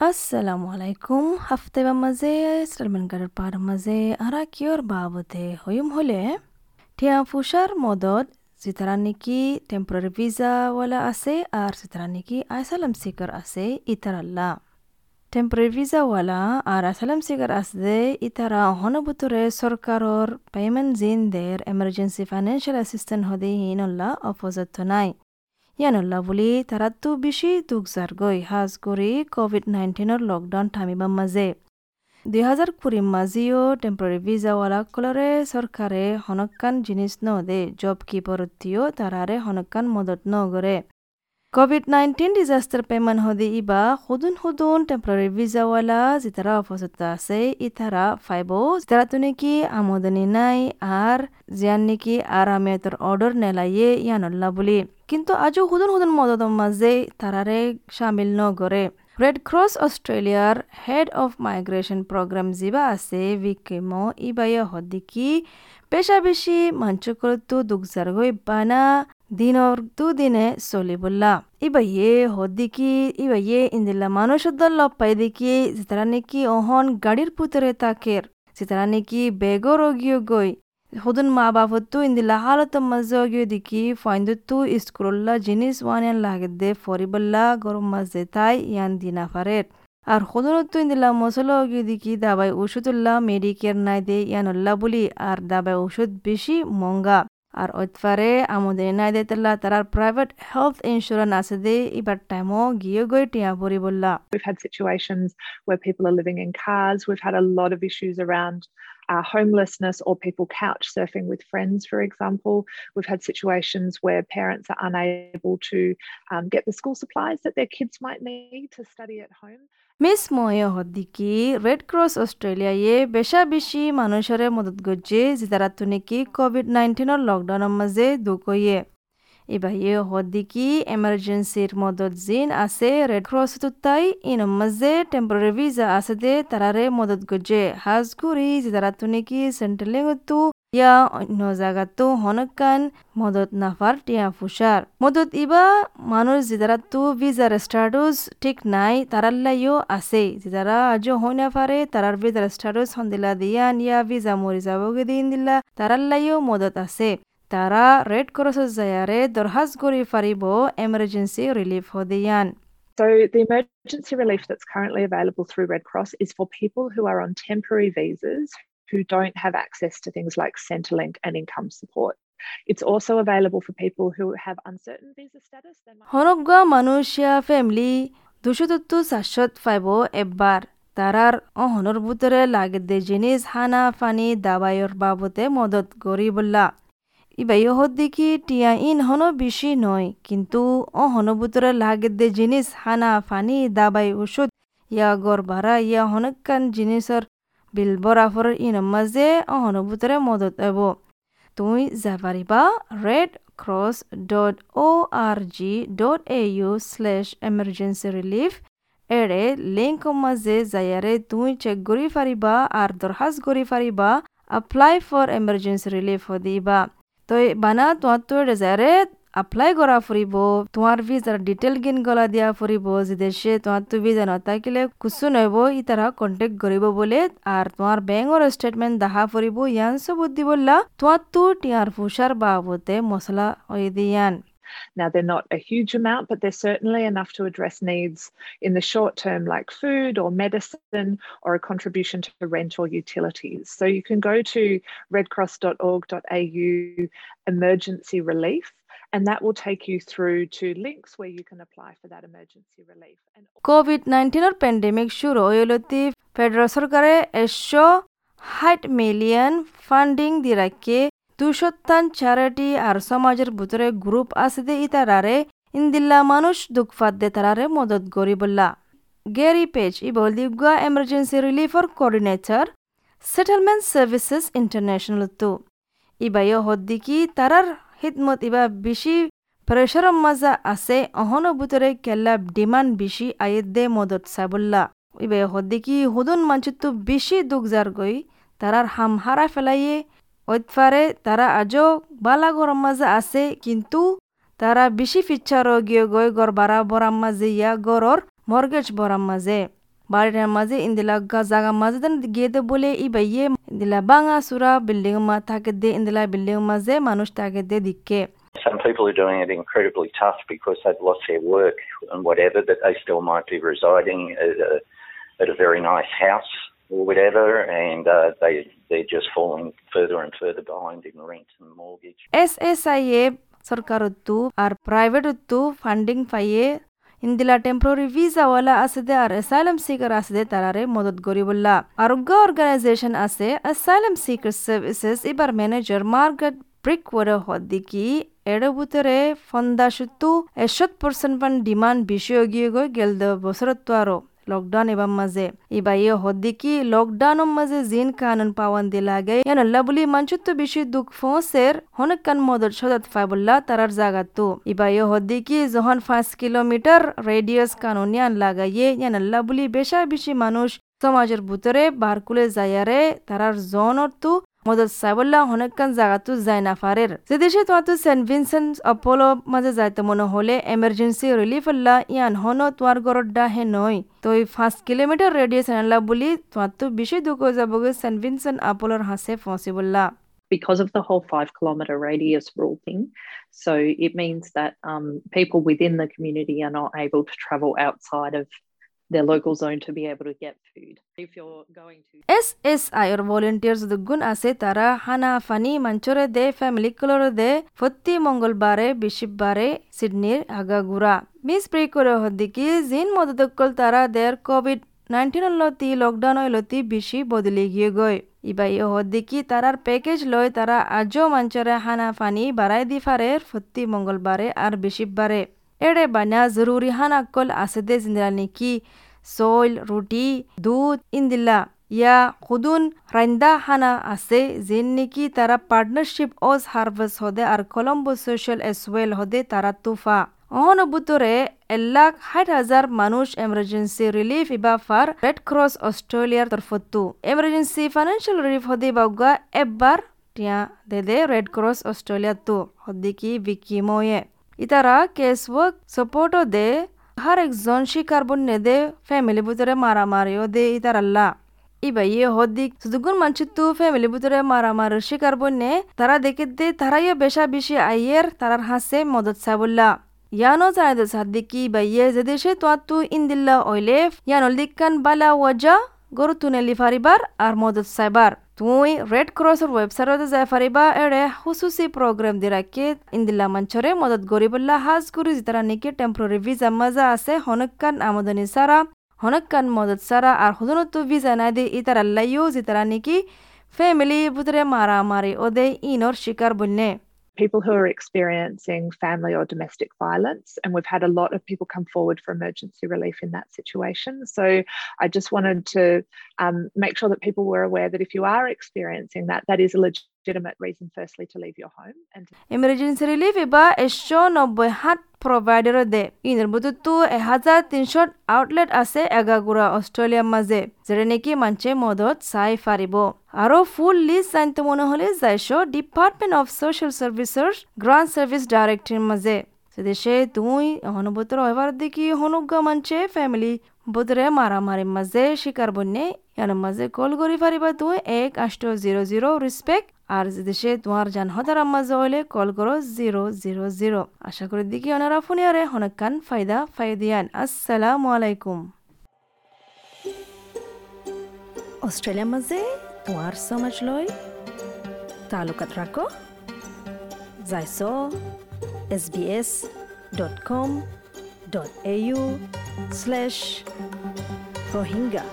আসসালামু আলাইকুম হাফতে বা মাঝে সালমান গাড়ের পার মাঝে আরা কিয়র বাবতে হইম হলে ঠিয়া ফুসার মদত যেতারা নাকি টেম্পোরারি ভিসাওয়ালা আছে আর যেতারা নাকি আইসালাম সিকার আছে ইতারাল্লা টেম্পোরারি ভিসাওয়ালা আর আসালাম সিকার আছে ইতারা হনবুতরে সরকারর পেমেন্ট জিন দের এমার্জেন্সি ফাইন্যান্সিয়াল অ্যাসিস্ট্যান্ট হদে হিনল্লা অপজত নাই ইয়ানল্লা বুলি তাৰাতো বেছি দুখ জাৰগৈ সাজ কৰি কভিড নাইণ্টিনৰ লকডাউন থামিব মাজে দুহেজাৰ কুৰি মাজিও টেম্পৰেৰী ভিজাৱালাসকলৰে চৰকাৰে সনকান জিনিছ নদে জব কিপৰতীয় তাৰাৰে সনকান মদত নগৰে কোভিড নাইন্টিন ডিজাস্টার পেমেন্ট হদে ইবা হুদুন হুদুন টেম্পোরারি ভিসাওয়ালা যেতারা অপসত্তা আছে ইতারা ফাইব যেতারা তো নাকি আমদানি নাই আর জিয়ান নাকি আর আমিয়তর অর্ডার নেলাইয়ে ইয়ানল্লা বুলি কিন্তু আজও হুদুন হুদুন মদত মাঝে তারারে সামিল নগরে ক্রস অস্ট্রেলিয়ার হেড অফ মাইগ্রেশন প্রোগ্রাম যিবা আছে উইকেমো ইবাইয়া হদ্দিকি পেশা বেশি মঞ্চকরতো দুগজারগৈ বানা দিনর দুদিনে চলিবল্লা ইবাইয়ে হদ্দিকি ইবাইয়ে ইন্দিল্লা পাই দেখি যেতারা নাকি অহন গাড়ির পুতরে তাকের যেতারা নাকি বেগর গই ইন্দিল্লা হালত মজা অগিয়ে দেখি ফাইন্দতো স্কুল্লা জিনিস ওয়ানিয়ান লাগেদে ফরিবল্লা গরম মাঝে তাই ইয়ান দিনা ফারের আর হুদুনতো ইন্দিল্লা মশলা দেখি দাবাই ওষুধুল্লাহ মেডিকেয়ার নাই দে ইয়ানুল্লাহ বলি আর দাবাই ওষুধ বেশি মঙ্গা আর ওইতফারে আমদের নাই দে তেল্লা তারার প্রাইভেট হেলথ ইন্স্যুরেন্স আছে দে এবার টাইমও গিয়ে গই টিয়া পরি বললা We've had situations where people are living in cars. We've had a lot of issues around uh, homelessness or people couch surfing with friends, for example. We've had situations where parents are unable to um, get the school supplies that their kids might need to study at home. Miss ময় হদ্দিকি red cross অস্ট্রেলিয়ায়ে বেশা বেশি মানুষরে মদত গজ্জে যেতারা তুনিকি Covid নাইন্টিনের লকডাউনের মাঝে দুকইয়ে ইবাইয়ে হদ্দিকি এমার্জেন্সির মদত জিন আছে রেড ক্রস তাই ইন মাঝে টেম্পোরারি ভিসা আছে দে, তারারে মদত গজ্জে হাজ করি যেতারা তুনিকি সেন্ট্রেলিং তু ইয়া অন্য জায়গাতো হনকান মদত নাফার টিয়া ফুসার। মদত ইবা মানুষ যেদারা তো ভিজার স্টাটুস ঠিক নাই, তারাল্লাইও আছে। যেদারা আজও হই না পারে, তারার ভিজার স্টাটুস হন্দিলা দিয়ান ইয়া ভিজা মরি যাবগে দিন দিলা, তারাল্লাইও মদত আছে। তারা রেড ক্রসের জায়ারে দরহাজ করি পারিব এমার্জেন্সি রিলিফ হদিয়ান So, the emergency relief that's currently available through Red Cross is for people who are on temporary visas who don't have access to things like Centrelink and income support. It's also available for people who have uncertain visa status. হনগা মানুষিয়া family দুশো তত্তু চারশত five এবার তারার অহনর ভিতরে লাগে দে জিনিস হানা ফানি দাবাইর বাবতে মদত করি বললা ইবাই দেখি টিয়া ইন হন বেশি নয়, কিন্তু ভিতরে লাগে দে জিনিস, হানা ফানি দাবাই ওষুধ, ইয়া গড় ভাড়া ইয়া হনকান জিনিসের বিল বরাফর ইন মাঝে অহনুভূতরে মদত এব। তুমি যাবারিবা Red Cross dot O R G dot A U slash emergency relief এড়ে লিঙ্ক মাঝে যায়ারে তুমি চেক করি পারিবা, আর দরখাস্ত করি পারিবা এপ্লাই ফর এমার্জেন্সি রিলিফ দিবা তই বানা তোমার তো যায়ারে এপ্লাই করা ফুরিব তোমার ভিজার ডিটেল গিন গলা দিয়া ফুরিব দেশে তোমার তো ভিজা নাথাকিলে কুচু নইব ই তারা কন্টেক্ট করিব বলে আর তোমার বেংকৰ স্টেটমেন্ট দেখা ফুরিব ইয়ান সব বললা তোমার তো টিয়ার ফুসার বাবতে মশলা ওই দিয়ান। Now, they're not a huge amount, but they're certainly enough to address needs in the short term, like food or medicine or a contribution to rent or utilities. So you can go to redcross.org.au emergency relief and that will take you through to links where you can apply for that emergency relief. Covid নাইন্টিনের pandemic শুরু হইলতি federal সরকারে একশো ষাট million funding দি রাখে দুশতান charity আর সমাজের ভিতরে group আছে দে ইতারারে। ইন্দিল্লা মানুষ দুঃখ দে তারারে মদত করি বললা গেরি পেজ, ইবল দিবগা এমার্জেন্সি রিলিফর কোঅর্ডিনেটর সেটেলমেন্ট সার্ভিসেস ইন্টারন্যাশনাল তো। ইবাইও হদ্দিকি তারার হিদমত ইবা বেশি প্রেশার মাজা আছে, অহনো ভিতরে কেল্লা ডিমান্ড বেশি আয়ের দে মদত সাবল্লা ইবে হদ্দিকি হুদুন মানচিত্ত বেশি দুঃখ যার গই তারার হাম হারা ফেলাইয়ে ওইতফারে তারা আজও বালা গরম মাজা আছে কিন্তু তারা বেশি ফিচ্ছা রগিয়ে গই গড় বাড়া বরাম মাঝে ইয়া গড়র মর্গেজ বরাম মাঝে বাড়িটার মাঝে ইন্দিলা জাগা মাঝে দেন গিয়ে দে বলে ই বাইয়ে ইন্দিলা বাঙা সুরা বিল্ডিং মা থাকে দে ইন্দিলা বিল্ডিং মাঝে মানুষ থাকে দে দিকে Some people are doing it incredibly tough because they've lost their work and whatever, but they still might be residing at a, at a very nice house or whatever, and uh, they they're just falling further and further behind in rent and mortgage. আই এ সরকারত্তু আর প্রাইভেটত্তু funding পাইয়ে ইন্দিলা temporary visa ওয়ালা আছে দে আর asylum seeker আছে দে তারারে মদত করিবল্লা আরোগ্য অর্গানাইজেশন আছে অ্যাসাইলাম সিকার সার্ভিসেস এবার ম্যানেজার মার্গারেট ব্রিকওয়ার হদ্দিকি এড়ে ভিতরে ফন্দাসুত্তু এশত পার্সেন্ট পান ডিমান্ড বিষয় গিয়ে গেল দে বছরত্ব আরও লকডাউন এবার মাঝে ইবা ইয়ে হদ্দিকি লকডাউনের মাঝে জিন কানুন পাওয়ান দি লাগে ইয়ান আল্লাহ বলি মানচুত্ত বেশি দুঃখ ফোঁসের হনক কান মদত সদত ফাইবুল্লাহ তারার জাগাতু ইবা ইয়ে হদ্দিকি যখন পাঁচ কিলোমিটার রেডিয়াস কানুন ইয়ান লাগাইয়ে ইয়ান আল্লাহ বলি বেশা বেশি মানুষ সমাজের ভিতরে বারকুলে যাইয়ারে তারার জনতু মদত সাইবল্লা হনেকান জাগাতু যাই না ফারের যে দেশে তোমার সেন্ট ভিনসেন্ট অপোলো মাঝে যাইতে মনে হলে এমার্জেন্সি রিলিফ আল্লাহ ইয়ান হন তোমার গরড্ডা হে নয় তো এই পাঁচ কিলোমিটার রেডিয়াস আনলা বলি তোমার তো বেশি দুঃখ যাবগে সেন্ট ভিনসেন্ট অপোলোর হাসে ফসিবল্লা because of the whole five kilometre radius rule thing. So it means that um, people within the community are not able to travel outside of their local zone to be able to get food. If you're going to S S আইর volunteers দুগুণ আছে তারা হানা ফানি মঞ্চরে দে family কলর দে প্রতি মঙ্গলবারে বিশিববারে সিডনির আগাগুড়া মিস প্রে করে হদ্দিকি জিন মদতকল তারা দের কোভিড নাইন্টিন লতি লকডাউন লতি বেশি বদলি গিয়ে গই ইবাই হদ্দিকি তারার প্যাকেজ লয় তারা আজও মঞ্চরে হানা ফানি বাড়াই দি ফারে প্রতি মঙ্গলবারে আর বিশিববারে জরুরি হানা কল আছে দে জিন্দিরা নিকি soil, রুটি দুধ ইন্দিল্লা ইয়া খুদুন রাইন্দা হানা আছে যেন নেকি তারা পার্টনারশিপ অজ হার্ভেস হদে আর কলম্বো সোশ্যাল এসওয়েল হদে তারা তুফা অহন বুতরে এলাক ষাট হাজার মানুষ এমার্জেন্সি রিলিফ ইবা ফার রেড ক্রস অস্ট্রেলিয়ার তরফতু এমার্জেন্সি ফাইন্যান্সিয়াল রিলিফ হদে বাউগা এবার টিয়া দে রেড ক্রস অস্ট্রেলিয়া তু হদ্দিকি বিকিময়ে ইতারা কেস ওয়ার্ক সাপোর্টও দে har একজন শিকার বন্যে দে, ফ্যামিলি ভিতরে মারামারিও দে ইতার আল্লাহ ইবা ইয়ে হদিক সুদুগুন মানচিত্তু ফ্যামিলি ভিতরে মারামারির শিকার বন্যে তারা দেখে দে তারাইও বেশা বেশি আইয়ের, তারার হাসে মদত সাবুল্লা। ইয়ানো জানাইদে সাদ্দিকি বা ইয়ে যে দেশে তোয়াত্তু ইন্দিল্লা ওইলে ইয়ানল দিক্কান বালা ওয়াজা গরু তুনে লিফারিবার আর মদত সাইবার। তুই রেড ক্রসর ওয়েবসাইটতে যাই ফারিবা এড়ে হুসুসি প্রোগ্রাম দিরাকে ইন্দিলা মঞ্চরে মদত গরিবল্লা হাজ করি যেতারা নিকে টেম্পোরারি ভিসা মজা আছে। হনকান আমদনি সারা হনকান মদত সারা আর হুদনত ভিসা না দি। ইতার আল্লাইও যেতারা নিকি ফ্যামিলি ভিতরে মারামারি ওদে ইনর শিকার বন্যে। People who are experiencing family or domestic violence. And we've had a lot of people come forward for emergency relief in that situation. So I just wanted to um, make sure that people were aware that if you are experiencing that, that is a legitimate reason, firstly, to leave your home. And emergency relief iba esho নব্বই হাত প্রভাইডার দে ইনের বুতুতু এহাজার তিনশো outlet আছে এগাগুড়া অস্ট্রেলিয়ার মাঝে যেটা নাকি মানছে মদত চাই ফারিব আরও ফুল লিস্ট জানতে মনে হলে যাইছ department of social services grant service director মাঝে দেশে তুই হনুবতর হইবার দেখি হনুগা মানছে ফ্যামিলি বুধরে মারামারি মাঝে শিকার বন্যে ইয়ার মাঝে কল করি পারিবা তুই এক আষ্ট জিরো জিরো রিসপেক্ট আর দেশে তোমার জান হতার মাঝে হইলে কল করো জিরো জিরো জিরো। আশা করি দেখি ওনারা ফোনিয়ারে হনকান ফায়দা ফায়দিয়ান আসসালামু আলাইকুম। অস্ট্রেলিয়ার মাঝে তোমার সমাজ লয় তালুকাত রাখো। যাইছ S B S dot com dot A U slash Rohingya.